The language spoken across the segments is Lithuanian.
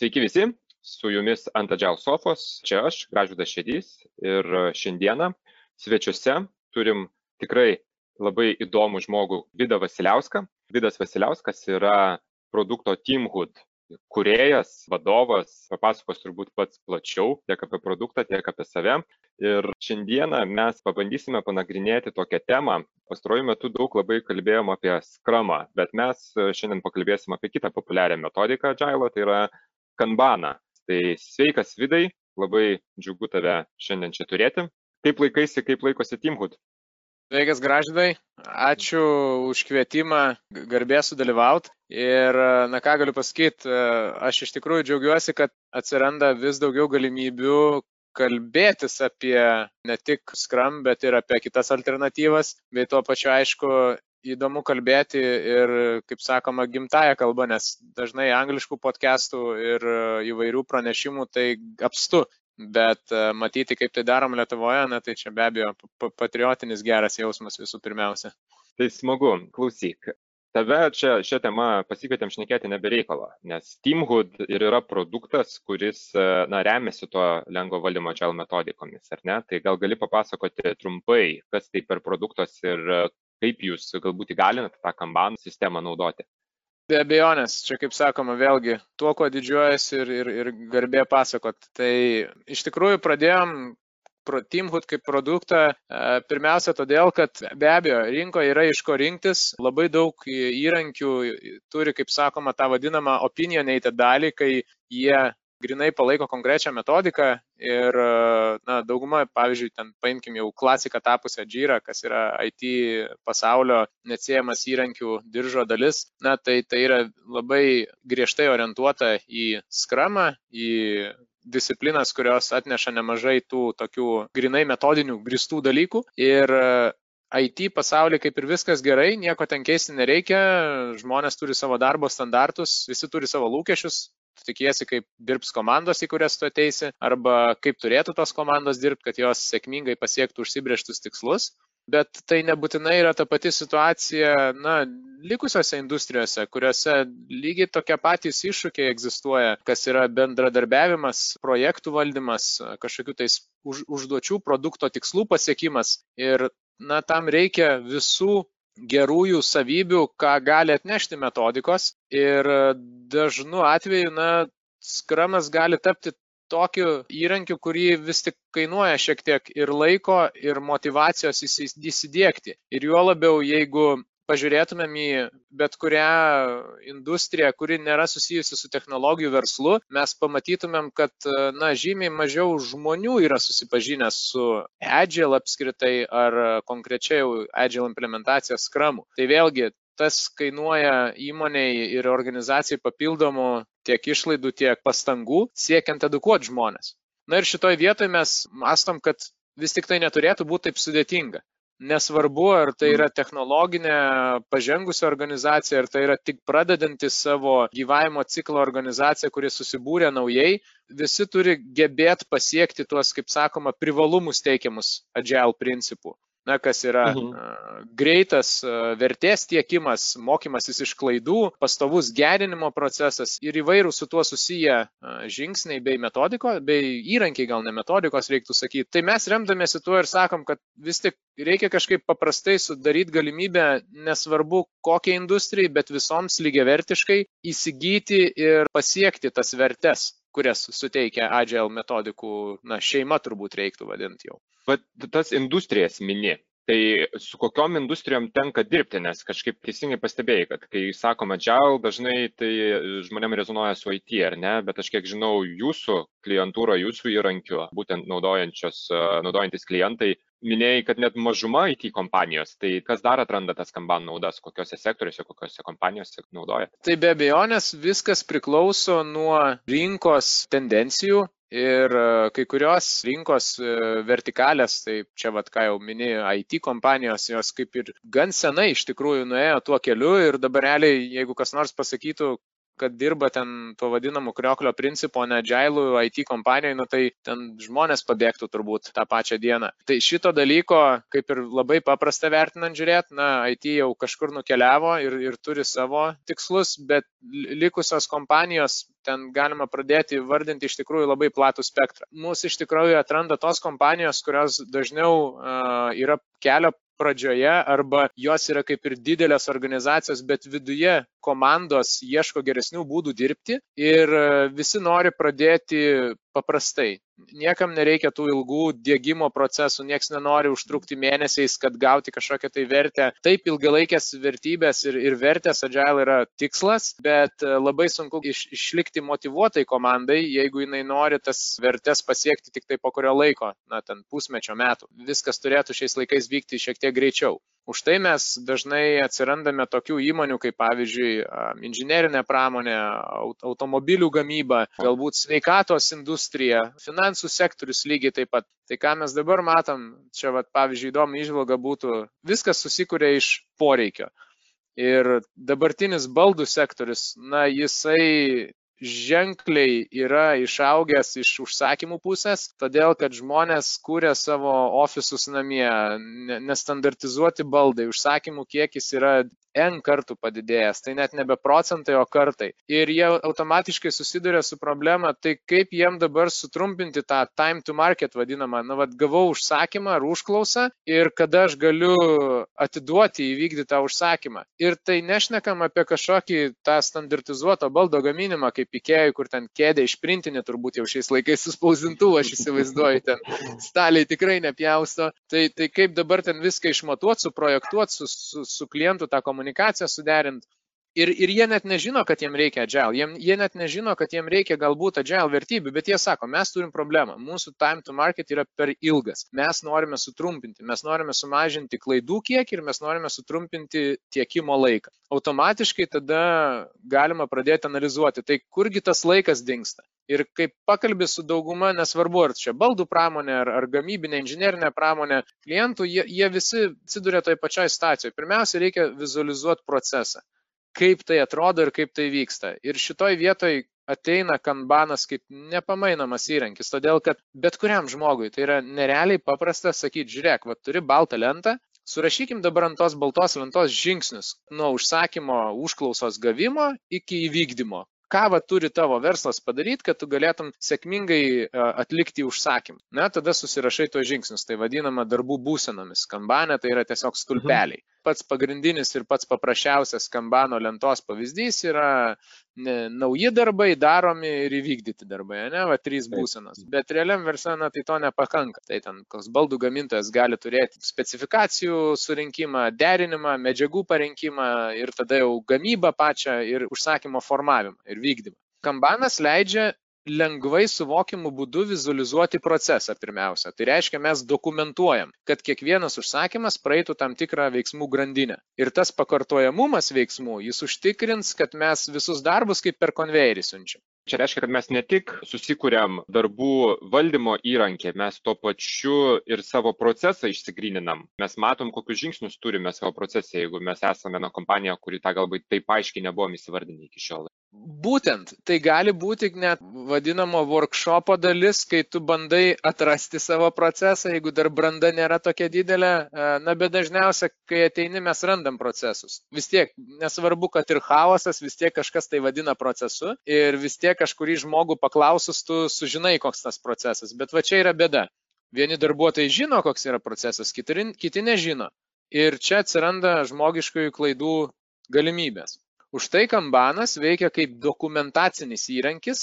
Sveiki visi, su jumis ant Agile Sofos, čia aš, Gražudas Šedys ir šiandieną svečiuose turim tikrai labai įdomų žmogų Vidą Vasiliauską. Vidas Vasiliauskas yra produkto Teamhood kuriejas, vadovas, papasakos turbūt pats plačiau tiek apie produktą, tiek apie save. Ir šiandieną mes pabandysime panagrinėti tokią temą. Pastaruoju metu daug labai kalbėjom apie skramą, bet mes šiandien pakalbėsim apie kitą populiarią metodiką Agile, tai yra Kanbaną. Tai sveikas Vidai, labai džiugu tave šiandien čia turėti. Kaip laikaisi, kaip laikosi Teamhood? Sveikas gražydai, ačiū už kvietimą, garbė sudalyvauti. Ir, na ką galiu pasakyti, aš iš tikrųjų džiaugiuosi, kad atsiranda vis daugiau galimybių kalbėtis apie ne tik Scrum, bet ir apie kitas alternatyvas, bei tuo pačiu, aišku, įdomu kalbėti ir, kaip sakoma, gimtają kalbą, nes dažnai angliškų podcastų ir įvairių pranešimų tai apstu bet e, matyti, kaip tai darom Lietuvoje, na tai čia be abejo patriotinis geras jausmas visų pirmiausia. Tai smagu, klausyk. Tave čia šią temą pasikvietėm šnekėti nebereikalo, nes Teamhood ir yra produktas, kuris e, na, remiasi tuo lengvo valdymo agile metodikomis, ar ne? Tai gal gali papasakoti trumpai, kas tai per produktas ir e, kaip jūs galbūt įgalinate tą Kanban sistemą naudoti. Be abejonės, čia kaip sakoma, vėlgi, tuo, kuo didžiuojasi ir, ir, ir garbė pasakot. Tai iš tikrųjų pradėjom Teamhood kaip produktą e, pirmiausia todėl, kad be abejo rinkoje yra iš ko rinktis, labai daug įrankių turi, kaip sakoma, tą vadinamą opinionated dalį, kai jie grinai palaiko konkrečią metodiką ir na, dauguma, pavyzdžiui, ten paimkim jau klasiką tapusią Jira, kas yra IT pasaulio neatsiejamas įrankių diržo dalis, na, tai tai yra labai griežtai orientuota į skramą, į disciplinas, kurios atneša nemažai tų tokių grinai metodinių gristų dalykų. Ir IT pasaulyje kaip ir viskas gerai, nieko ten keisti nereikia, žmonės turi savo darbo standartus, visi turi savo lūkesčius, tikiesi, kaip dirbs komandos, į kurias tu ateisi, arba kaip turėtų tos komandos dirbti, kad jos sėkmingai pasiektų užsibrieštus tikslus. Bet tai nebūtinai yra ta pati situacija, na, likusiose industrijose, kuriuose lygiai tokie patys iššūkiai egzistuoja, kas yra bendradarbiavimas, projektų valdymas, kažkokių tais už, užduočių, produkto tikslų pasiekimas. Ir, na, tam reikia visų gerųjų savybių, ką gali atnešti metodikos ir dažnu atveju, na, skramas gali tapti tokiu įrankiu, kurį vis tik kainuoja šiek tiek ir laiko, ir motivacijos įsidėkti. Ir juo labiau, jeigu pažiūrėtumėm į bet kurią industriją, kuri nėra susijusi su technologijų verslu, mes pamatytumėm, kad na, žymiai mažiau žmonių yra susipažinę su Agile apskritai ar konkrečiai Agile implementacija Scrum. Tai vėlgi tas kainuoja įmoniai ir organizacijai papildomų tiek išlaidų, tiek pastangų siekiant edukuoti žmonės. Na ir šitoj vietoje mes mastom, kad vis tik tai neturėtų būti taip sudėtinga nesvarbu, ar tai yra technologinė pažengusi organizacija, ar tai yra tik pradedanti savo gyvavimo ciklo organizacija, kuri susibūrė naujai, visi turi gebėti pasiekti tuos, kaip sakoma, privalumus teikiamus agile principų na, kas yra mhm. greitas vertės tiekimas, mokymasis iš klaidų, pastovus gerinimo procesas ir įvairių su tuo susiję žingsniai bei metodiko, bei įrankiai, gal ne metodikos reiktų sakyti. Tai mes remdamėsi tuo ir sakom, kad vis tik reikia kažkaip paprastai sudaryti galimybę, nesvarbu kokiai industrijai, bet visoms lygiavertiškai įsigyti ir pasiekti tas vertes kurias suteikia Agile metodikų, na, šeima turbūt reiktų vadinti jau. Bet tas industrijas mini, tai su kokiom industrijom tenka dirbti, nes kažkaip teisingai pastebėjai, kad kai sakoma Agile, dažnai tai žmonėm rezonuoja su IT, ar ne, bet aš kiek žinau, jūsų klientūra, jūsų įrankių, būtent naudojantis klientai, minėjai, kad net mažuma IT kompanijos, tai kas dar atranda tas kamban naudas, kokiuose sektoriuose, kokiuose kompanijose naudoja? Tai be abejonės viskas priklauso nuo rinkos tendencijų. Ir e, kai kurios rinkos e, vertikalės, tai čia vad ką jau minėjau, IT kompanijos, jos kaip ir gan senai iš tikrųjų nuėjo tuo keliu ir dabar realiai, jeigu kas nors pasakytų, kad dirba ten tuo vadinamu krioklio principu, ne džailų IT kompanijoje, nu tai ten žmonės pabėgtų turbūt tą pačią dieną. Tai šito dalyko, kaip ir labai paprasta vertinant žiūrėti, na, IT jau kažkur nukeliavo ir, ir turi savo tikslus, bet likusios kompanijos ten galima pradėti vardinti iš tikrųjų labai platų spektrą. Mūsų iš tikrųjų atranda tos kompanijos, kurios dažniau uh, yra kelio pradžioje arba jos yra kaip ir didelės organizacijos, bet viduje komandos ieško geresnių būdų dirbti ir e, visi nori pradėti paprastai. Niekam nereikia tų ilgų dėgymo procesų, nieks nenori užtrukti mėnesiais, kad gauti kažkokią tai vertę. Taip, ilgalaikės vertybės ir, ir vertės Agile yra tikslas, bet e, labai sunku iš, išlikti motivuotai komandai, jeigu jinai nori tas vertės pasiekti tik tai po kurio laiko, na, ten pusmečio metų. Viskas turėtų šiais laikais vykti šiek tiek greičiau. Už tai mes dažnai atsirandame tokių įmonių kaip pavyzdžiui inžinerinė pramonė, automobilių gamyba, galbūt sveikatos industrija, finansų sektorius lygiai taip pat. Tai ką mes dabar matom, čia vat, pavyzdžiui įdomi išvalga būtų, viskas susikūrė iš poreikio. Ir dabartinis baldų sektorius, na, jisai ženkliai yra išaugęs iš užsakymų pusės, todėl kad žmonės kūrė savo ofisus namie, nestandartizuoti baldai, užsakymų kiekis yra N kartų padidėjęs, tai net nebe procentai, o kartai. Ir jie automatiškai susiduria su problema, tai kaip jiem dabar sutrumpinti tą time to market vadinamą, na, vad gavau užsakymą ar užklausą ir kada aš galiu atiduoti įvykdyti tą užsakymą. Ir tai nešnekam apie kažkokį tą standartizuotą baldo gaminimą, kaip Ikėjai, kur ten kėdė išprintinė, turbūt jau šiais laikais suspausdintų, aš įsivaizduoju, ten staliai tikrai nepjausto. Tai, tai kaip dabar ten viską išmatuoti, suprojektuoti su, su, su klientu tą komunikaciją suderint. Ir, ir jie net nežino, kad jiem reikia agile, jie, jie net nežino, kad jiem reikia galbūt agile vertybių, bet jie sako, mes turim problemą, mūsų time to market yra per ilgas, mes norime sutrumpinti, mes norime sumažinti klaidų kiekį ir mes norime sutrumpinti tiekimo laiką. Automatiškai tada galima pradėti analizuoti, tai kurgi tas laikas dinksta. Ir kaip pakalbė su dauguma, nesvarbu, ar čia baldų pramonė, ar, ar gamybinė, inžinerinė pramonė, klientų, jie, jie visi atsiduria toje pačioje stacijoje. Pirmiausia, reikia vizualizuoti procesą kaip tai atrodo ir kaip tai vyksta. Ir šitoj vietoj ateina kanbanas kaip nepamainomas įrankis, todėl kad bet kuriam žmogui tai yra nerealiai paprasta sakyti, žiūrėk, va turi baltą lentą, surašykim dabar ant tos baltos lentos žingsnius nuo užsakymo užklausos gavimo iki įvykdymo. Ką va turi tavo verslas padaryti, kad tu galėtum sėkmingai atlikti užsakymą. Na, tada susirašai tos žingsnius, tai vadinama darbų būsenomis. Kanbanė tai yra tiesiog stulpeliai. Mhm pats pagrindinis ir pats paprasčiausias kambano lentos pavyzdys yra ne, nauji darbai daromi ir įvykdyti darbai, ne, va, trys būsenos. Bet realiam versle, na, tai to nepakanka. Tai ten, koks baldų gamintojas gali turėti specifikacijų surinkimą, derinimą, medžiagų parinkimą ir tada jau gamybą pačią ir užsakymo formavimą ir vykdymą. Kambanas leidžia lengvai suvokimu būdu vizualizuoti procesą pirmiausia. Tai reiškia, mes dokumentuojam, kad kiekvienas užsakymas praeitų tam tikrą veiksmų grandinę. Ir tas pakartojamumas veiksmų, jis užtikrins, kad mes visus darbus kaip per konvejerį siunčiam. Čia reiškia, kad mes ne tik susikūrėm darbų valdymo įrankį, mes tuo pačiu ir savo procesą išsigryninam. Mes matom, kokius žingsnius turime savo procese, jeigu mes esame viena kompanija, kuri tą galbūt taip aiškiai nebuvom įsivardinę iki šiol. Būtent, tai gali būti net vadinamo workshopo dalis, kai tu bandai atrasti savo procesą, jeigu dar branda nėra tokia didelė, e, na bet dažniausiai, kai ateini, mes randam procesus. Vis tiek, nesvarbu, kad ir chaosas, vis tiek kažkas tai vadina procesu ir vis tiek kažkurį žmogų paklausus, tu sužinai, koks tas procesas. Bet va čia yra bėda. Vieni darbuotojai žino, koks yra procesas, kiti, kiti nežino. Ir čia atsiranda žmogiškųjų klaidų galimybės. Už tai kambanas veikia kaip dokumentacinis įrankis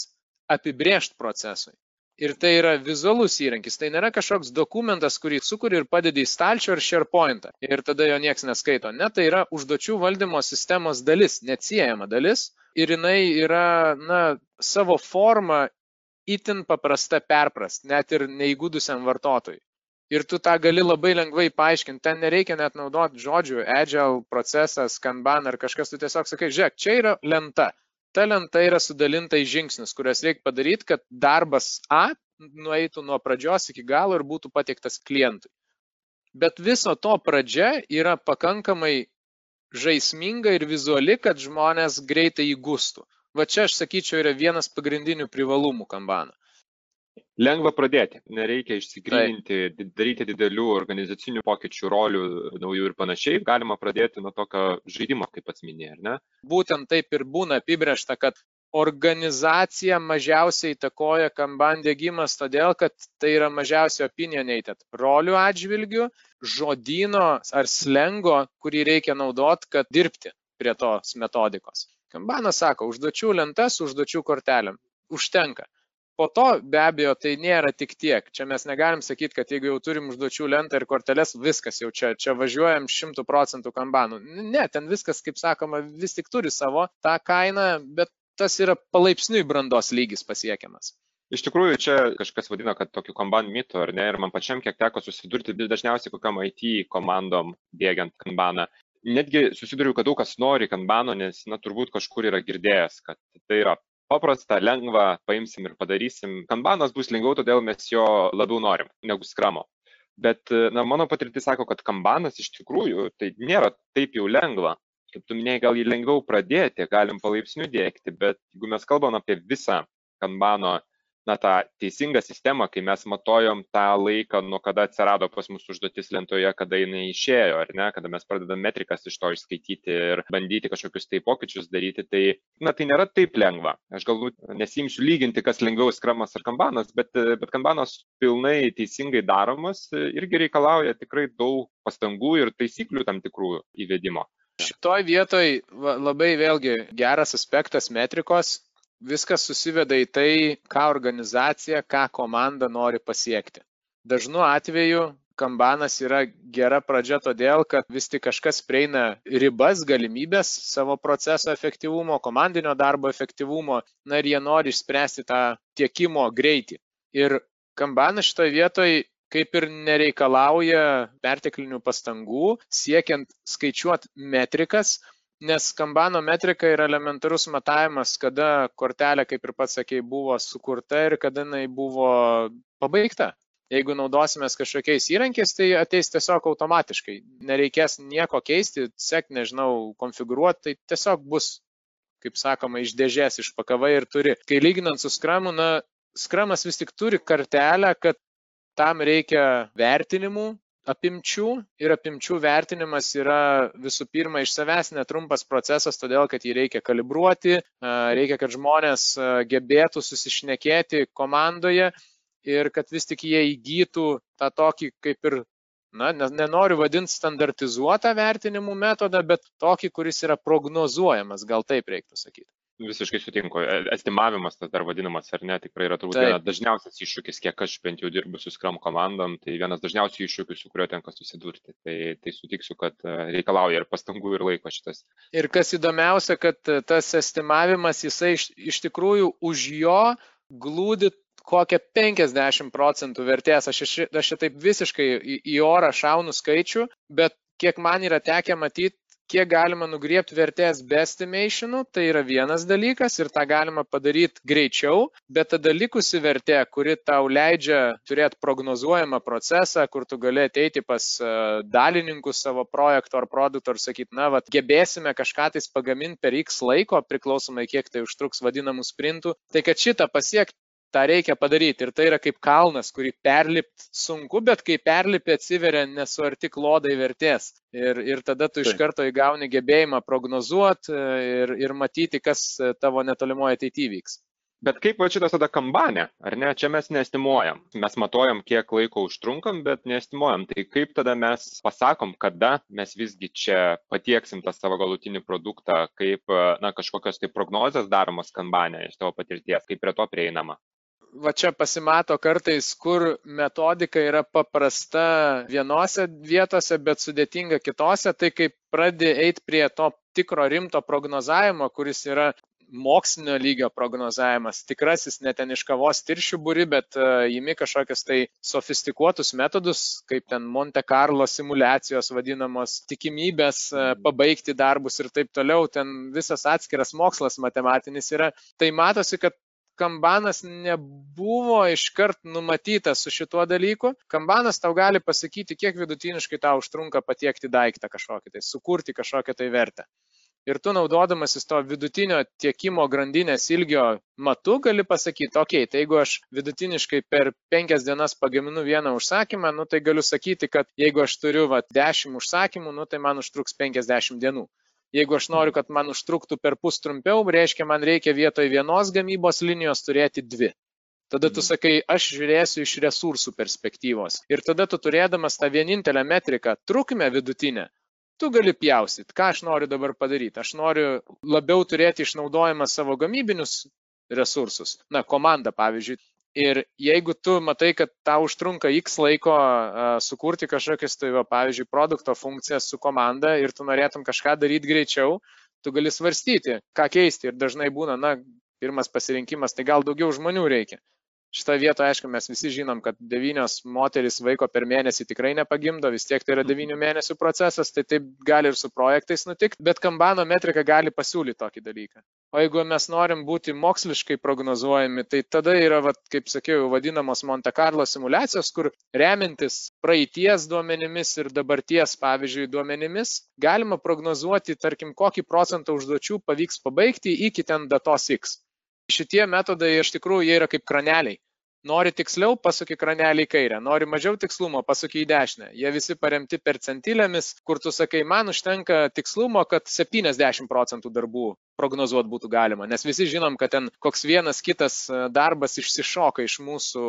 apibrėžti procesui. Ir tai yra vizualus įrankis, tai nėra kažkoks dokumentas, kurį sukuri ir padedi į stalčių ar SharePointą ir tada jo niekas neskaito. Ne, tai yra užduočių valdymo sistemos dalis, neatsiejama dalis ir jinai yra, na, savo forma itin paprasta perprast, net ir neįgudusiam vartotojui ir tu tą gali labai lengvai paaiškinti. Ten nereikia net naudoti žodžių, agile procesas, kanban ar kažkas, tu tiesiog sakai, žiūrėk, čia yra lenta. Ta lenta yra sudalinta į žingsnius, kurias reikia padaryti, kad darbas A nueitų nuo pradžios iki galo ir būtų pateiktas klientui. Bet viso to pradžia yra pakankamai žaisminga ir vizuali, kad žmonės greitai įgustų. Va čia aš sakyčiau yra vienas pagrindinių privalumų kambano. Lengva pradėti, nereikia išsigryninti, daryti didelių organizacinių pokyčių, rolių naujų ir panašiai, galima pradėti nuo tokio žaidimo, kaip pats minėjai, ar ne? Būtent taip ir būna apibriešta, kad organizacija mažiausiai įtakoja kamban dėgymas, todėl kad tai yra mažiausiai opinionated rolių atžvilgių, žodino ar slengo, kurį reikia naudot, kad dirbti prie tos metodikos. Kambanas sako, užduočių lentas, užduočių kortelėm. Užtenka. Po to be abejo tai nėra tik tiek. Čia mes negalim sakyti, kad jeigu jau turim užduočių lentą ir korteles, viskas jau čia, čia važiuojam šimtų procentų kambanų. Ne, ten viskas, kaip sakoma, vis tik turi savo tą kainą, bet tas yra palaipsniui brandos lygis pasiekiamas. Iš tikrųjų, čia kažkas vadina, kad tokiu kanban mitu, ar ne, ir man pačiam kiek teko susidurti, dažniausiai kokiam IT komandom dėgiant kanbaną. Netgi susiduriu, kad daug kas nori kanbano, nes, na, turbūt kažkur yra girdėjęs, kad tai yra paprasta, lengva, paimsim ir padarysim. Kanbanas bus lengviau, todėl mes jo labiau norim negu skramo. Bet na, mano patirtis sako, kad kanbanas iš tikrųjų tai nėra taip jau lengva. Kaip tu minėjai, gal jį lengviau pradėti, galim palaipsniui dėkti, bet jeigu mes kalbam apie visą kanbano na, tą teisingą sistemą, kai mes matojom tą laiką, nuo kada atsirado pas mus užduotis lentoje, kada jinai išėjo, ar ne, kada mes pradedam metrikas iš to išskaityti ir bandyti kažkokius tai pokyčius daryti, tai, na, tai nėra taip lengva. Aš galbūt nesimsiu lyginti, kas lengviau skramas ar kambanas, bet, bet kambanas pilnai teisingai daromas irgi reikalauja tikrai daug pastangų ir taisyklių tam tikrų įvedimo. Šitoj vietoj labai vėlgi geras aspektas metrikos viskas susiveda į tai, ką organizacija, ką komanda nori pasiekti. Dažnu atveju kambanas yra gera pradžia todėl, kad vis tik kažkas prieina ribas, galimybės savo proceso efektyvumo, komandinio darbo efektyvumo, na ir jie nori išspręsti tą tiekimo greitį. Ir kambanas šitoje vietoje kaip ir nereikalauja perteklinių pastangų, siekiant skaičiuoti metrikas, nes kambano metrika yra elementarus matavimas, kada kortelė, kaip ir pats sakėjai, buvo sukurta ir kada jinai buvo pabaigta. Jeigu naudosime kažkokiais įrankiais, tai ateis tiesiog automatiškai. Nereikės nieko keisti, sek, nežinau, konfigūruoti, tai tiesiog bus, kaip sakoma, iš dėžės išpakavai ir turi. Kai lyginant su skramu, na, skramas vis tik turi kartelę, kad tam reikia vertinimų, apimčių ir apimčių vertinimas yra visų pirma iš savęs netrumpas procesas, todėl kad jį reikia kalibruoti, reikia, kad žmonės gebėtų susišnekėti komandoje ir kad vis tik jie įgytų tą tokį kaip ir, na, nenoriu vadinti standartizuotą vertinimų metodą, bet tokį, kuris yra prognozuojamas, gal taip reiktų sakyti. Visiškai sutinku. E, estimavimas, tas dar vadinamas, ar ne, tikrai yra turbūt vienas dažniausias iššūkis, kiek aš bent jau dirbu su Scrum komandom, tai vienas dažniausių iššūkių, su kuriuo tenka susidurti. Tai, tai sutiksiu, kad e, reikalauja ir pastangų, ir laiko šitas. Ir kas įdomiausia, kad e, tas estimavimas, jisai iš, iš tikrųjų už jo glūdi kokią 50 procentų vertės. Aš, aš šitaip visiškai į, į orą šaunu skaičių, bet kiek man yra tekę matyti, kiek galima nugriepti vertės be estimationų, tai yra vienas dalykas ir tą galima padaryti greičiau, bet tada likusi vertė, kuri tau leidžia turėti prognozuojamą procesą, kur tu gali ateiti pas e, dalininkus savo projekto ar produkto ir sakyti, na, vad, gebėsime kažką tais pagaminti per X laiko, priklausomai kiek tai užtruks vadinamų sprintų, tai kad šitą pasiekti tą reikia padaryti. Ir tai yra kaip kalnas, kurį perlipti sunku, bet kai perlipi atsiveria nesuarti klodai vertės. Ir, ir tada tu iš karto įgauni gebėjimą prognozuoti e, ir, ir matyti, kas e, tavo netolimoje ateityje vyks. Bet kaip va šitas tada kambanė, ar ne, čia mes neestimuojam. Mes matuojam, kiek laiko užtrunkam, bet neestimuojam. Tai kaip tada mes pasakom, kada mes visgi čia patieksim tą savo galutinį produktą, kaip, na, kažkokios tai prognozės daromos kambanė iš tavo patirties, kaip prie to prieinama va čia pasimato kartais, kur metodika yra paprasta vienose vietose, bet sudėtinga kitose, tai kaip pradė eiti prie to tikro rimto prognozavimo, kuris yra mokslinio lygio prognozavimas, tikrasis net ten iš kavos tiršių būri, bet įimi kažkokius tai sofistikuotus metodus, kaip ten Monte Carlo simulacijos vadinamos, tikimybės uh, pabaigti darbus ir taip toliau, ten visas atskiras mokslas matematinis yra. Tai matosi, kad kambanas nebuvo iškart numatytas su šituo dalyku. Kambanas tau gali pasakyti, kiek vidutiniškai tau užtrunka patiekti daiktą kažkokį tai, sukurti kažkokią tai vertę. Ir tu naudodamasis to vidutinio tiekimo grandinės ilgio matu gali pasakyti, okei, okay, tai jeigu aš vidutiniškai per penkias dienas pagaminu vieną užsakymą, nu tai galiu sakyti, kad jeigu aš turiu va, 10 užsakymų, nu tai man užtruks 50 dienų. Jeigu aš noriu, kad man užtruktų per pus trumpiau, reiškia, man reikia vietoj vienos gamybos linijos turėti dvi. Tada tu mhm. sakai, aš žiūrėsiu iš resursų perspektyvos. Ir tada tu turėdamas tą vienintelę metriką, trukmę vidutinę, tu gali pjaustyt, ką aš noriu dabar padaryti. Aš noriu labiau turėti išnaudojimą savo gamybinius resursus, na, komanda pavyzdžiui. Ir jeigu tu matai, kad tau užtrunka X laiko sukurti kažkokias, tai va, pavyzdžiui, produkto funkcijas su komanda ir tu norėtum kažką daryti greičiau, tu gali svarstyti, ką keisti. Ir dažnai būna, na, pirmas pasirinkimas, tai gal daugiau žmonių reikia. Šitoje vietoje, aišku, mes visi žinom, kad devynios moteris vaiko per mėnesį tikrai nepagimdo, vis tiek tai yra devynių mėnesių procesas, tai taip gali ir su projektais nutikti, bet kambano metrika gali pasiūlyti tokį dalyką. O jeigu mes norim būti moksliškai prognozuojami, tai tada yra, vat, kaip sakiau, vadinamos Monte Carlo simulacijos, kur remintis praeities duomenimis ir dabarties, pavyzdžiui, duomenimis, galima prognozuoti, tarkim, kokį procentą užduočių pavyks pabaigti iki ten datos X. Šitie metodai iš tikrųjų jie yra kaip kraneliai. Nori tiksliau, pasuki kranelį į kairę, nori mažiau tikslumo, pasuki į dešinę. Jie visi paremti percentilėmis, kur tu sakai, man užtenka tikslumo, kad 70 procentų darbų prognozuoti būtų galima, nes visi žinom, kad ten koks vienas kitas e, darbas išsišoka iš mūsų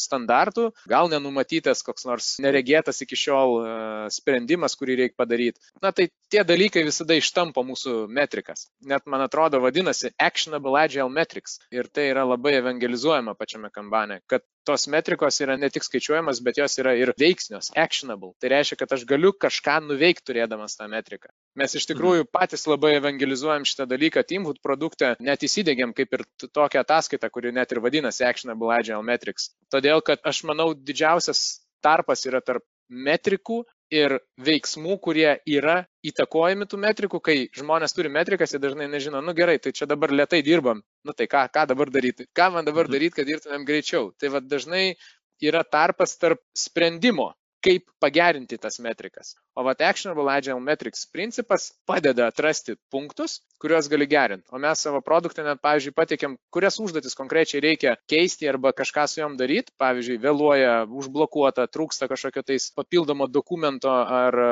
standartų, gal nenumatytas koks nors neregėtas iki šiol e, sprendimas, kurį reikia padaryti. Na tai tie dalykai visada ištampo mūsų metrikas. Net man atrodo vadinasi Actionable Agile Metrics ir tai yra labai evangelizuojama pačiame kambane, kad tos metrikos yra ne tik skaičiuojamas, bet jos yra ir veiksnios, actionable. Tai reiškia, kad aš galiu kažką nuveikti turėdamas tą metriką. Mes iš tikrųjų patys labai evangelizuojam šitą dalyką Teamhood produkte, net įsidėgiam kaip ir tokią ataskaitą, kuri net ir vadinasi Actionable Agile Metrics. Todėl, kad aš manau, didžiausias tarpas yra tarp metrikų ir veiksmų, kurie yra įtakojami tų metrikų, kai žmonės turi metrikas, jie dažnai nežino, nu gerai, tai čia dabar lietai dirbam, nu tai ką, ką dabar daryti, ką man dabar mhm. daryti, kad dirbtumėm greičiau. Tai vad dažnai yra tarpas tarp sprendimo kaip pagerinti tas metrikas. O vat Actionable Agile Metrics principas padeda atrasti punktus, kuriuos gali gerinti. O mes savo produktą net, pavyzdžiui, patikėm, kurias užduotis konkrečiai reikia keisti arba kažką su jom daryti. Pavyzdžiui, vėluoja, užblokuota, trūksta kažkokio tais papildomo dokumento ar e,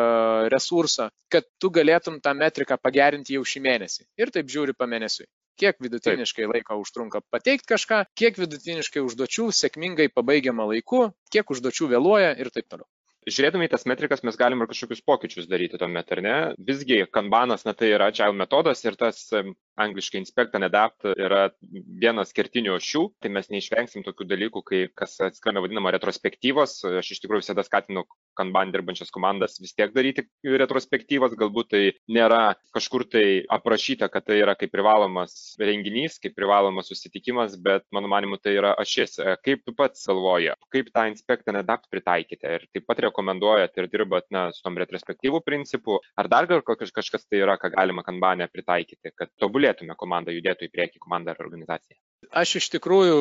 resurso, kad tu galėtum tą metriką pagerinti jau šį mėnesį. Ir taip žiūri pamėnesiui kiek vidutiniškai laiko užtrunka pateikti kažką, kiek vidutiniškai užduočių sėkmingai pabaigiama laiku, kiek užduočių vėluoja ir taip toliau. Žiūrėdami į tas metrikas, mes galime ir kažkokius pokyčius daryti tuomet, ar ne? Visgi, kanbanas, na tai yra agile metodas ir tas angliškai inspect and adapt yra vienas kertinių šių, tai mes neišvengsim tokių dalykų, kai kas atskrenda vadinama retrospektyvos. Aš iš tikrųjų visada skatinu kanban dirbančias komandas vis tiek daryti retrospektyvas, galbūt tai nėra kažkur tai aprašyta, kad tai yra kaip privalomas renginys, kaip privalomas susitikimas, bet mano manimu tai yra ašis. Kaip tu pats galvoji, kaip tą inspect and adapt pritaikyti ir taip pat rekomenduojat ir dirbat na, su tom retrospektyvų principu, ar dar gal kažkas tai yra, ką galima kanbanę pritaikyti, kad tobulėtume komandą, judėtų į priekį komandą ar organizaciją? Aš iš tikrųjų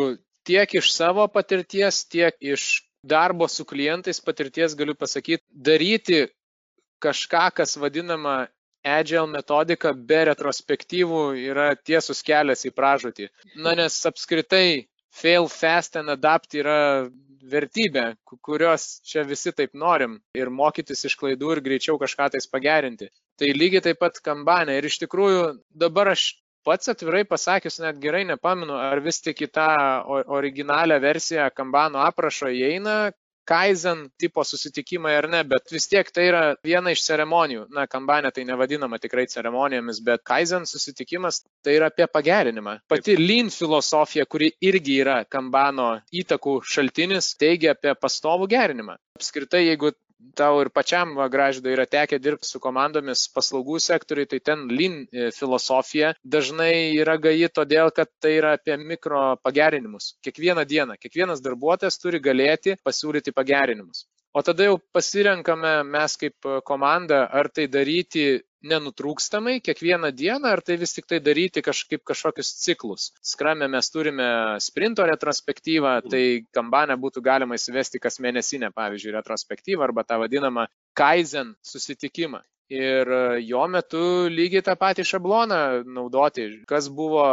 tiek iš savo patirties, tiek iš darbo su klientais patirties galiu pasakyti, daryti kažką, kas vadinama agile metodika be retrospektyvų yra tiesus kelias į pražūtį. Na, nes apskritai fail fast and adapt yra vertybė, kurios čia visi taip norim ir mokytis iš klaidų ir greičiau kažką tais pagerinti. Tai lygiai taip pat kambanė. Ir iš tikrųjų dabar aš pats atvirai pasakius net gerai nepamenu, ar vis tik į tą originalią versiją kambano aprašo įeina, Kaizen tipo susitikimai ar ne, bet vis tiek tai yra viena iš ceremonijų. Na, kambanė tai nevadinama tikrai ceremonijomis, bet Kaizen susitikimas tai yra apie pagerinimą. Pati Lean filosofija, kuri irgi yra kambano įtakų šaltinis, teigia apie pastovų gerinimą. Apskritai, jeigu tau ir pačiam graždai yra tekę dirbti su komandomis paslaugų sektoriui, tai ten lean e, filosofija dažnai yra gaji todėl, kad tai yra apie mikro pagerinimus. Kiekvieną dieną, kiekvienas darbuotojas turi galėti pasiūlyti pagerinimus. O tada jau pasirenkame mes kaip komanda, ar tai daryti nenutrūkstamai kiekvieną dieną, ar tai vis tik tai daryti kažkaip kažkokius ciklus. Skramė mes turime sprinto retrospektyvą, tai kambanę būtų galima įsivesti kas mėnesinę, pavyzdžiui, retrospektyvą arba tą vadinamą Kaizen susitikimą. ir jo metu lygiai tą patį šabloną naudoti, kas buvo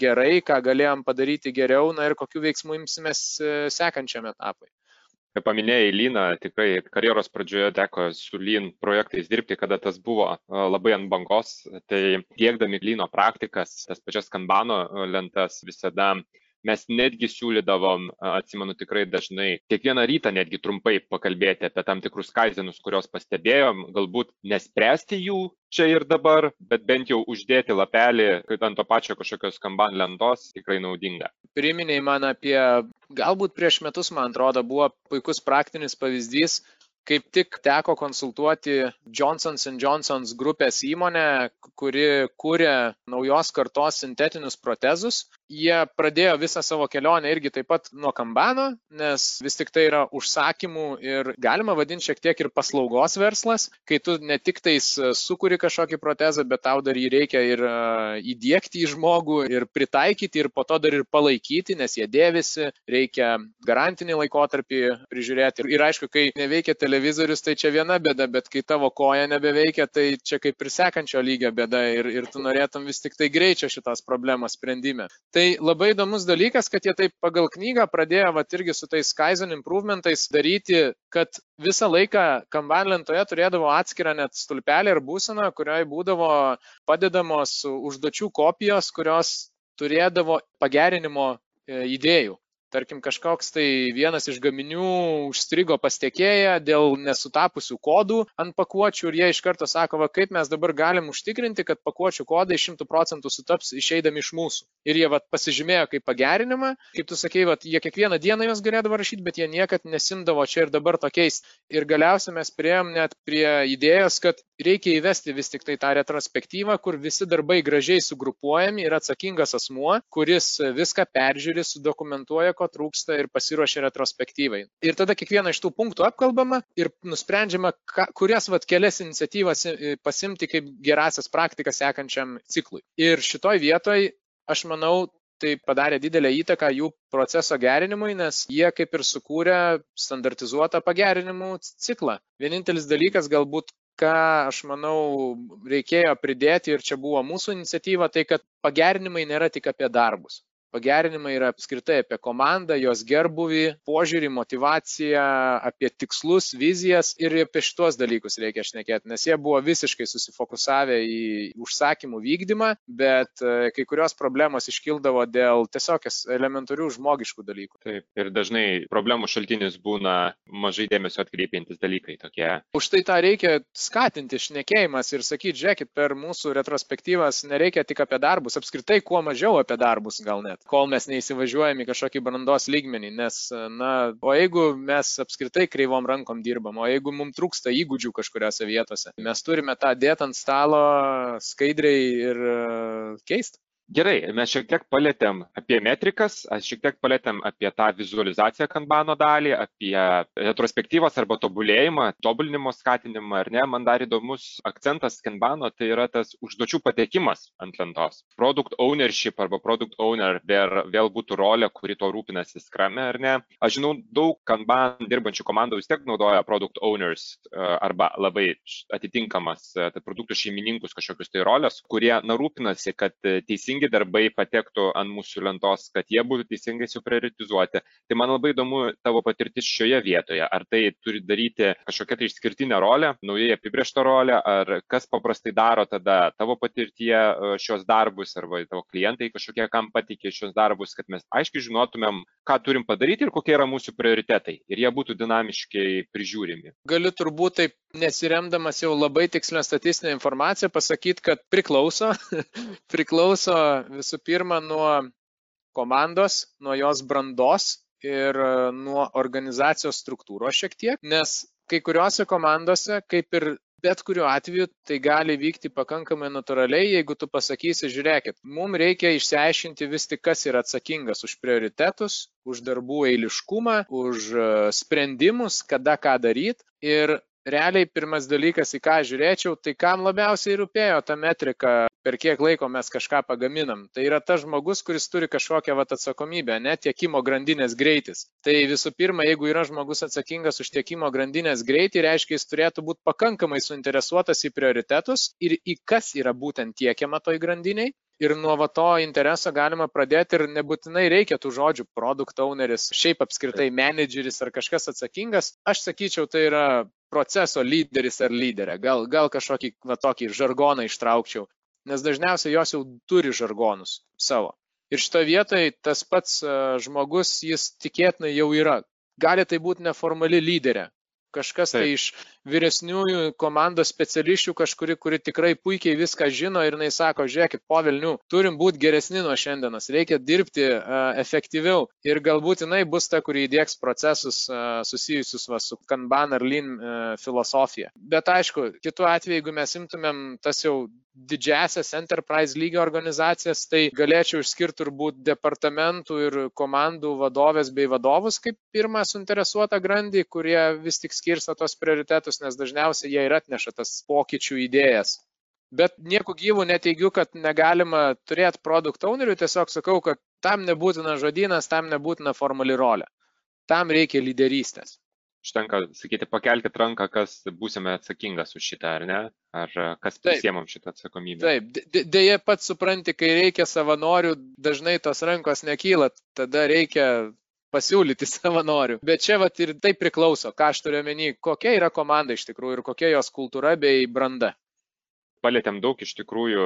gerai, ką galėjom padaryti geriau, na ir kokiu veiksmu imsimės sekančiam etapui. Paminėjai Lyną, tikrai karjeros pradžioje teko su Lyn projektais dirbti, kada tas buvo labai ant bangos, tai tiekdami Lyno praktikas, tas pačias kanbano lentas visada mes netgi siūlydavom, atsimenu tikrai dažnai, kiekvieną rytą netgi trumpai pakalbėti apie tam tikrus kaizenus, kuriuos pastebėjom, galbūt nespręsti jų čia ir dabar, bet bent jau uždėti lapelį, ant to pačio kažkokios kamban lentos tikrai naudinga. Priminėjai man apie, galbūt prieš metus, man atrodo, buvo puikus praktinis pavyzdys, kaip tik teko konsultuoti Johnson Johnson grupės įmonę, kuri kūrė naujos kartos sintetinius protezus Jie pradėjo visą savo kelionę irgi taip pat nuo kambano, nes vis tik tai yra užsakymų ir galima vadinti šiek tiek ir paslaugos verslas, kai tu ne tik tais e, sukuri kažkokį protezą, bet tau dar jį reikia ir e, įdėkti į žmogų ir pritaikyti ir po to dar ir palaikyti, nes jie dėvisi, reikia garantinį laikotarpį prižiūrėti. Ir, ir aišku, kai neveikia televizorius, tai čia viena bėda, bet kai tavo koja nebeveikia, tai čia kaip ir sekančio lygio bėda ir, ir tu norėtum vis tik tai greičio šitos problemos sprendime. Tai labai įdomus dalykas, kad jie taip pagal knygą pradėjo, va irgi su tais Kaizen improvementais daryti, kad visą laiką Kanban lentoje turėdavo atskirą net stulpelį ir būseną, kurioje būdavo padedamos užduočių kopijos, kurios turėdavo pagerinimo e, idėjų tarkim kažkoks tai vienas iš gaminių užstrigo pas tiekėją dėl nesutapusių kodų ant pakuočių ir jie iš karto sako, va kaip mes dabar galim užtikrinti, kad pakuočių kodai 100 procentų sutaps išeidami iš mūsų. Ir jie va, pasižymėjo kaip pagerinimą, kaip tu sakei, va, jie kiekvieną dieną juos galėdavo rašyti, bet jie niekad nesimdavo čia ir dabar tokiais. Ir galiausiai mes prieėm net prie idėjos, kad reikia įvesti vis tik tai tą retrospektyvą, kur visi darbai gražiai sugrupuojami ir atsakingas asmuo, kuris viską peržiūri, sudokumentuoja, ko trūksta ir pasiruošia retrospektyvai. Ir tada kiekvieną iš tų punktų apkalbama ir nusprendžiama, ka, kurias vat kelias iniciatyvas pasimti kaip gerasias praktikas sekančiam ciklui. Ir šitoj vietoj, aš manau, tai padarė didelę įtaką jų proceso gerinimui, nes jie kaip ir sukūrė standartizuotą pagerinimų ciklą. Vienintelis dalykas galbūt ką aš manau reikėjo pridėti ir čia buvo mūsų iniciatyva, tai kad pagerinimai nėra tik apie darbus. Pagerinimai yra apskritai apie komandą, jos gerbuvį, požiūrį, motivaciją, apie tikslus, vizijas ir apie šitos dalykus reikia šnekėti, nes jie buvo visiškai susifokusavę į užsakymų vykdymą, bet e, kai kurios problemos iškildavo dėl tiesiog elementarių žmogiškų dalykų. Taip, ir dažnai problemų šaltinis būna mažai dėmesio atkreipiantis dalykai tokie. Už tai tą reikia skatinti šnekėjimas ir sakyti, žiūrėkit, per mūsų retrospektyvas nereikia tik apie darbus, apskritai kuo mažiau apie darbus gal net kol mes neįsivažiuojam į kažkokį brandos lygmenį, nes, na, o jeigu mes apskritai kreivom rankom dirbam, o jeigu mums trūksta įgūdžių kažkuriuose vietose, mes turime tą dėti ant stalo skaidriai ir keisti. Gerai, mes šiek tiek palėtėm apie metrikas, šiek tiek palėtėm apie tą vizualizaciją kanbano dalį, apie retrospektyvos arba tobulėjimą, tobulinimo skatinimą, ar ne, man dar įdomus akcentas kanbano, tai yra tas užduočių patekimas ant lentos. Product ownership arba product owner vėl, vėl būtų rolė, kuri to rūpinasi skrame, ar ne. Aš žinau, daug kanban dirbančių komandų vis tiek naudoja product owners e, arba labai atitinkamas tai produktų šeimininkus kažkokius tai rolės, kurie narūpinasi, kad teisingai teisingi darbai patektų ant mūsų lentos, kad jie būtų teisingai suprioritizuoti. Tai man labai įdomu tavo patirtis šioje vietoje. Ar tai turi daryti kažkokią tai išskirtinę rolę, naujai apibrieštą rolę, ar kas paprastai daro tada tavo patirtyje e, šios darbus, arba tavo klientai kažkokie, kam patikė šios darbus, kad mes aiškiai žinotumėm, ką turim padaryti ir kokie yra mūsų prioritetai. Ir jie būtų dinamiškai prižiūrimi. Galiu turbūt taip nesiremdamas jau labai tikslę statistinę informaciją pasakyti, kad priklauso, priklauso visų pirma nuo komandos, nuo jos brandos ir nuo organizacijos struktūros šiek tiek, nes kai kuriuose komandose, kaip ir bet kuriuo atveju, tai gali vykti pakankamai natūraliai, jeigu tu pasakysi, žiūrėkit, mums reikia išsiaiškinti vis tik, kas yra atsakingas už prioritetus, už darbų eiliškumą, už sprendimus, kada ką daryti. Ir realiai pirmas dalykas, į ką žiūrėčiau, tai kam labiausiai rūpėjo ta metrika, per kiek laiko mes kažką pagaminam. Tai yra tas žmogus, kuris turi kažkokią vat, atsakomybę, ne tiekimo grandinės greitis. Tai visų pirma, jeigu yra žmogus atsakingas už tiekimo grandinės greitį, reiškia, jis turėtų būti pakankamai suinteresuotas į prioritetus ir į kas yra būtent tiekiama toj grandiniai ir nuo va to intereso galima pradėti ir nebūtinai reikia tų žodžių produkt owneris, šiaip apskritai manageris ar kažkas atsakingas. Aš sakyčiau, tai yra proceso lyderis ar lyderė. Gal, gal kažkokį va, tokį žargoną ištraukčiau, nes dažniausiai jos jau turi žargonus savo. Ir šitoje vietoje tas pats žmogus, jis tikėtinai jau yra. Gali tai būti neformali lyderė, kažkas tai iš vyresniųjų komandos specialistų kažkuri, kuri tikrai puikiai viską žino ir jinai sako, žiūrėkit, po Vilnių, turim būti geresni nuo šiandienos, reikia dirbti uh, efektyviau ir galbūt jinai bus ta, kuri įdėks procesus uh, susijusius va, su Kanban ar Lean uh, filosofija. Bet aišku, kitu atveju, jeigu mes imtumėm tas jau didžiasias enterprise lygio organizacijas, tai galėčiau išskirti turbūt departamentų ir komandų vadovės bei vadovus kaip pirmą suinteresuotą grandį, kurie vis tik skirsta tos prioritetus pokyčius, nes dažniausiai jie ir atneša tas pokyčių idėjas. Bet nieko gyvų neteigiu, kad negalima turėti produkt ownerių, tiesiog sakau, kad tam nebūtina žodynas, tam nebūtina formali rolė. Tam reikia lyderystės. Užtenka sakyti, pakelkite ranką, kas būsime atsakingas už šitą, ar ne? Ar kas prisiemam šitą atsakomybę. Taip, dėje pats supranti, kai reikia savanorių, dažnai tos rankos nekyla, tada reikia pasiūlyti savanorių. Bet čia vat ir tai priklauso, ką aš turiu menį, kokia yra komanda iš tikrųjų ir kokia jos kultūra bei branda. Palėtėm daug iš tikrųjų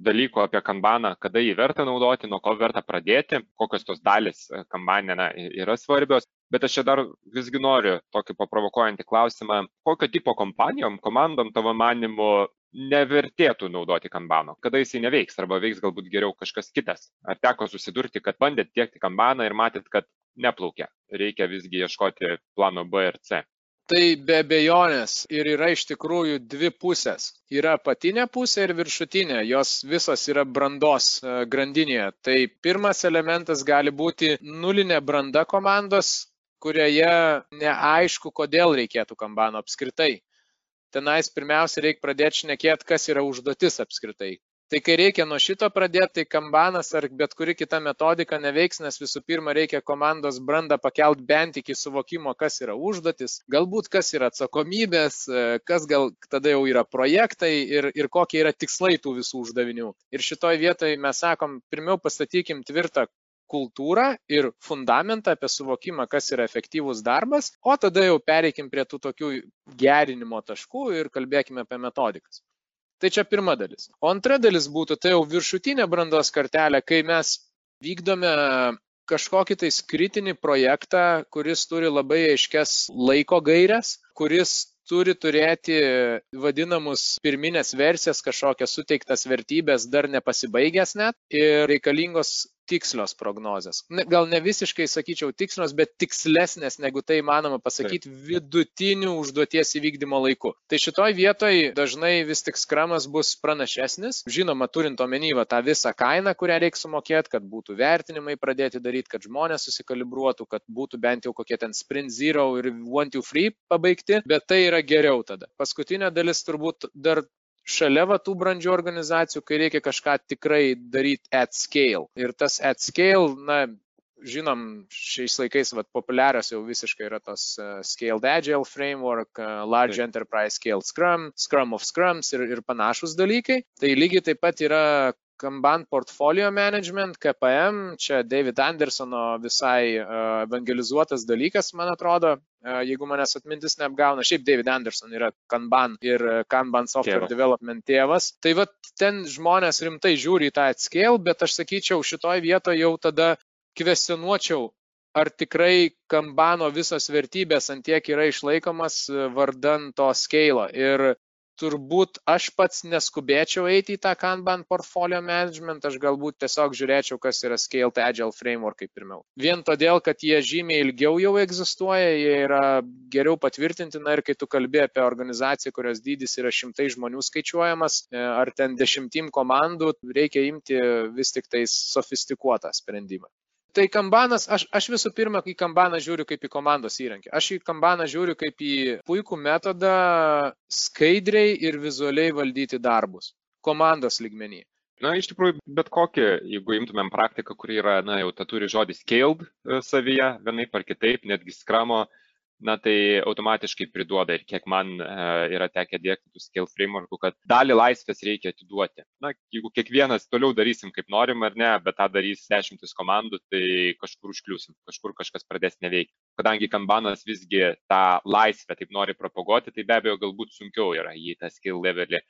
dalykų apie kanbaną, kada jį verta naudoti, nuo ko verta pradėti, kokios tos dalis kambanė na, yra svarbios. Bet aš čia dar visgi noriu tokį paprovokuojantį klausimą, kokio tipo kompanijom, komandom tavo manimu nevertėtų naudoti kanbano, kada jisai neveiks arba veiks galbūt geriau kažkas kitas. Ar teko susidurti, kad bandėt tiekti kanbaną ir matėt, kad neplaukia. Reikia visgi ieškoti plano B ir C. Tai be bejonės ir yra iš tikrųjų dvi pusės. Yra apatinė pusė ir viršutinė, jos visos yra brandos e, grandinėje. Tai pirmas elementas gali būti nulinė branda komandos, kurioje neaišku, kodėl reikėtų kambano apskritai. Tenais pirmiausia reikia pradėti šnekėti, kas yra užduotis apskritai, Tai kai reikia nuo šito pradėti, tai kambanas ar bet kuri kita metodika neveiks, nes visų pirma reikia komandos brandą pakelt bent iki suvokimo, kas yra užduotis, galbūt kas yra atsakomybės, kas gal tada jau yra projektai ir, ir kokie yra tikslai tų visų uždavinių. Ir šitoje vietoje mes sakom, pirmiau pastatykim tvirtą kultūrą ir fundamentą apie suvokimą, kas yra efektyvus darbas, o tada jau pereikim prie tų tokių gerinimo taškų ir kalbėkime apie metodikas. Tai čia pirma dalis. O antra dalis būtų tai jau viršutinė brandos kartelė, kai mes vykdome kažkokį tais kritinį projektą, kuris turi labai aiškias laiko gairias, kuris turi turėti vadinamus pirminės versijas, kažkokias suteiktas vertybės dar nepasibaigęs net ir reikalingos tikslios prognozės. Gal ne visiškai sakyčiau tikslios, bet tikslesnės, negu tai manoma pasakyti Taip. vidutinių užduoties įvykdymo laiku. Tai šitoj vietoj dažnai vis tik skramas bus pranašesnis, žinoma, turint omeny va, tą visą kainą, kurią reikia sumokėti, kad būtų vertinimai pradėti daryti, kad žmonės susikalibruotų, kad būtų bent jau kokie ten sprint zero ir one two free pabaigti, bet tai yra geriau tada. Paskutinė dalis turbūt dar šalia va tų brandžių organizacijų, kai reikia kažką tikrai daryti at scale. Ir tas at scale, na, žinom, šiais laikais vat, populiarios jau visiškai yra tos uh, Scaled Agile Framework, uh, Large taip. Enterprise Scaled Scrum, Scrum of Scrums ir, ir panašus dalykai. Tai lygiai taip pat yra Kanban Portfolio Management, KPM, čia David Andersono visai uh, evangelizuotas dalykas, man atrodo, uh, jeigu manęs atmintis neapgauna. Šiaip David Anderson yra Kanban ir Kanban Software Tėva. Development tėvas. Tai va ten žmonės rimtai žiūri į tą atskėl, bet aš sakyčiau, šitoj vietoje jau tada kvestionuočiau, ar tikrai kambano visos vertybės antiek yra išlaikomas vardan to skeilo. Ir turbūt aš pats neskubėčiau eiti į tą Kanban portfolio management, aš galbūt tiesiog žiūrėčiau, kas yra Scaled Agile Framework kaip pirmiau. Vien todėl, kad jie žymiai ilgiau jau egzistuoja, jie yra geriau patvirtinti, na ir kai tu kalbė apie organizaciją, kurios dydis yra šimtai žmonių skaičiuojamas, e, ar ten dešimtim komandų, reikia imti vis tik tais sofistikuotą sprendimą. Tai kambanas, aš, aš visų pirma į kambaną žiūriu kaip į komandos įrankį. Aš į kambaną žiūriu kaip į puikų metodą skaidriai ir vizualiai valdyti darbus komandos lygmenį. Na, iš tikrųjų, bet kokį, jeigu imtumėm praktiką, kuri yra, na, jau ta turi žodį scaled e, savyje, vienaip ar kitaip, netgi skramo na tai automatiškai priduoda ir kiek man e, yra tekę dėkti tų scale frameworkų, kad dalį laisvės reikia atiduoti. Na, jeigu kiekvienas toliau darysim kaip norim ar ne, bet tą darys dešimtis komandų, tai kažkur užkliusim, kažkur kažkas pradės neveikti. Kadangi kambanas visgi tą laisvę taip nori propaguoti, tai be abejo galbūt sunkiau yra jį tą skill levelį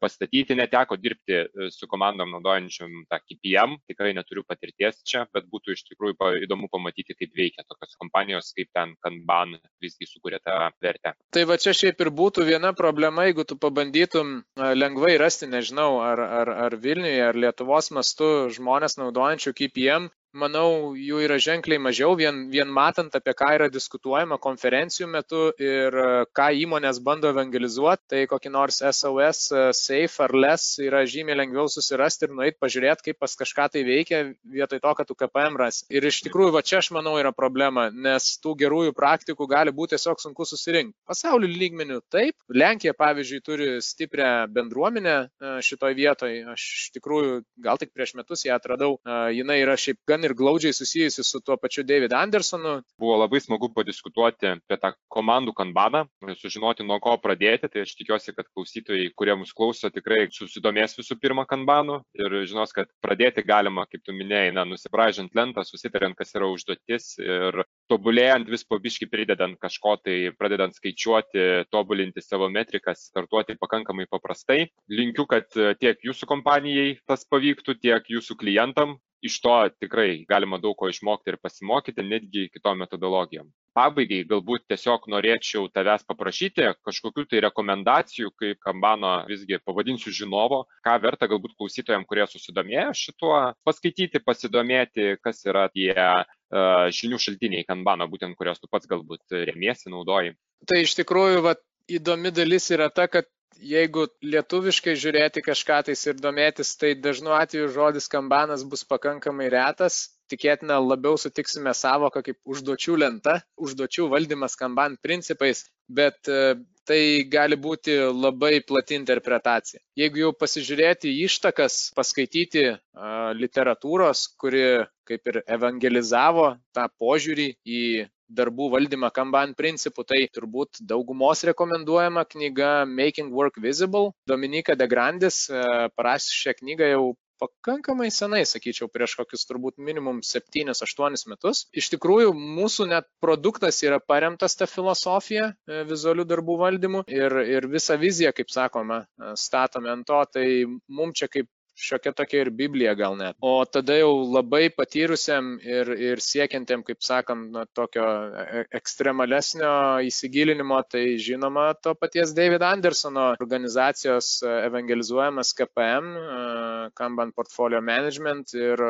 pastatyti, neteko dirbti e, su komandom naudojančiam tą KPM, tikrai neturiu patirties čia, bet būtų iš tikrųjų įdomu pamatyti, kaip veikia tokios kompanijos, kaip ten Kanban visgi sukuria tą vertę. Tai va čia šiaip ir būtų viena problema, jeigu tu pabandytum e, lengvai rasti, nežinau, ar, ar, ar Vilniuje, ar Lietuvos mastu žmonės naudojančių KPM, manau, jų yra ženkliai mažiau, vien, vien matant, apie ką yra diskutuojama konferencijų metu ir e, ką įmonės bando evangelizuoti, tai kokį nors SOS, e, Safe ar Less yra žymiai lengviau susirasti ir nueiti pažiūrėti, kaip pas kažką tai veikia, vietoj to, kad tu KPM rasi. Ir iš tikrųjų, va čia aš manau yra problema, nes tų gerųjų praktikų gali būti tiesiog sunku susirinkti. Pasaulio lygmenių taip, Lenkija, pavyzdžiui, turi stiprią bendruomenę e, šitoje vietoje. Aš iš tikrųjų gal tik prieš metus ją atradau. Jinai yra šiaip gan ir glaudžiai susijusi su tuo pačiu David Andersonu. Buvo labai smagu padiskutuoti apie tą komandų kanbaną, sužinoti nuo ko pradėti. Tai aš tikiuosi, kad klausytojai, kurie mus klauso, tikrai susidomės visų pirma kanbanu ir žinos, kad pradėti galima, kaip tu minėjai, na, nusibražant lentą, susitariant, kas yra užduotis ir tobulėjant vis pabiški pridedant kažko, tai pradedant skaičiuoti, tobulinti savo metrikas, startuoti pakankamai paprastai. Linkiu, kad tiek jūsų kompanijai tas pavyktų, tiek jūsų klientam iš to tikrai galima daug ko išmokti ir pasimokyti, netgi kitom metodologijom. Pabaigai galbūt tiesiog norėčiau tavęs paprašyti kažkokių tai rekomendacijų, kaip Kambano visgi pavadinsiu žinovo, ką verta galbūt klausytojams, kurie susidomėjo šituo, paskaityti, pasidomėti, kas yra tie uh, žinių šaltiniai Kambano, būtent kurios tu pats galbūt remiesi, naudoji. Tai iš tikrųjų, va, įdomi dalis yra ta, kad jeigu lietuviškai žiūrėti kažką tais ir domėtis, tai dažnu atveju žodis kambanas bus pakankamai retas. Tikėtina labiau sutiksime savoką kaip užduočių lenta, užduočių valdymas kamban principais, bet e, tai gali būti labai plati interpretacija. Jeigu jau pasižiūrėti ištakas, paskaityti uh, literatūros, kuri kaip ir evangelizavo tą požiūrį į darbų valdymą Kanban principų, tai turbūt daugumos rekomenduojama knyga Making Work Visible. Dominika de Grandis e, parašė šią knygą jau pakankamai senai, sakyčiau, prieš kokius turbūt minimum 7-8 metus. Iš tikrųjų, mūsų net produktas yra paremtas tą filosofiją e, vizualių darbų valdymu ir, ir visą viziją, kaip sakoma, e, statome ant to, tai mums čia kaip šiokia tokia ir Biblija gal net. O tada jau labai patyrusiam ir, ir siekiantiem, kaip sakant, na, tokio e, ekstremalesnio įsigilinimo, tai žinoma to paties David Andersono organizacijos e, evangelizuojamas KPM, e, Kanban Portfolio Management ir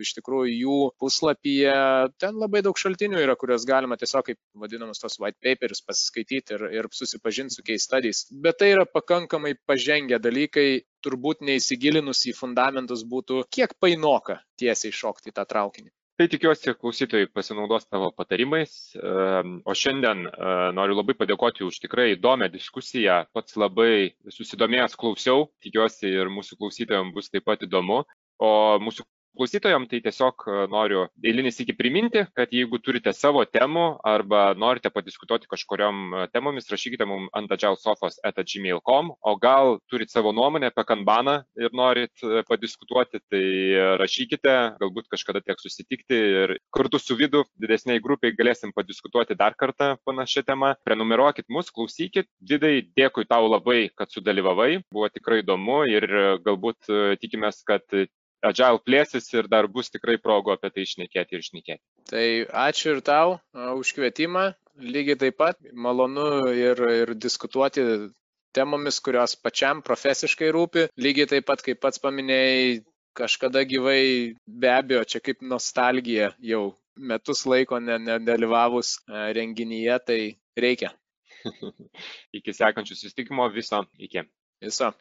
iš tikrųjų jų puslapyje ten labai daug šaltinių yra, kuriuos galima tiesiog kaip vadinamus tos white papers pasiskaityti ir, ir susipažinti su case studies. Bet tai yra pakankamai pažengę dalykai turbūt neįsigilinus į fundamentus būtų kiek painoka tiesiai šokti į tą traukinį. Tai tikiuosi, klausytojai pasinaudos tavo patarimais. Ehm, o šiandien e, noriu labai padėkoti už tikrai įdomią diskusiją. Pats labai susidomėjęs klausiau, tikiuosi ir mūsų klausytojams bus taip pat įdomu. O mūsų Klausytojams tai tiesiog e, noriu eilinį sėki priminti, kad jeigu turite savo temų arba norite padiskutuoti kažkuriam e, temomis, rašykite mums ant agilesofos.gmail.com, o gal turite savo nuomonę apie kanbaną ir norit e, padiskutuoti, tai rašykite, galbūt kažkada tiek susitikti ir kartu su vidu didesniai grupiai galėsim padiskutuoti dar kartą panašią temą. Prenumeruokit mus, klausykit. Vidai, dėkui tau labai, kad sudalyvavai, buvo tikrai įdomu ir galbūt tikimės, kad Agile plėsis ir dar bus tikrai progų apie tai išnekėti ir išnekėti. Tai ačiū ir tau už kvietimą. Lygiai taip pat malonu ir, ir diskutuoti temomis, kurios pačiam profesiškai rūpi. Lygiai taip pat, kaip pats paminėjai, kažkada gyvai be abejo, čia kaip nostalgija jau metus laiko nedalyvavus renginyje, tai reikia. iki sekančių susitikimo viso, iki. Viso.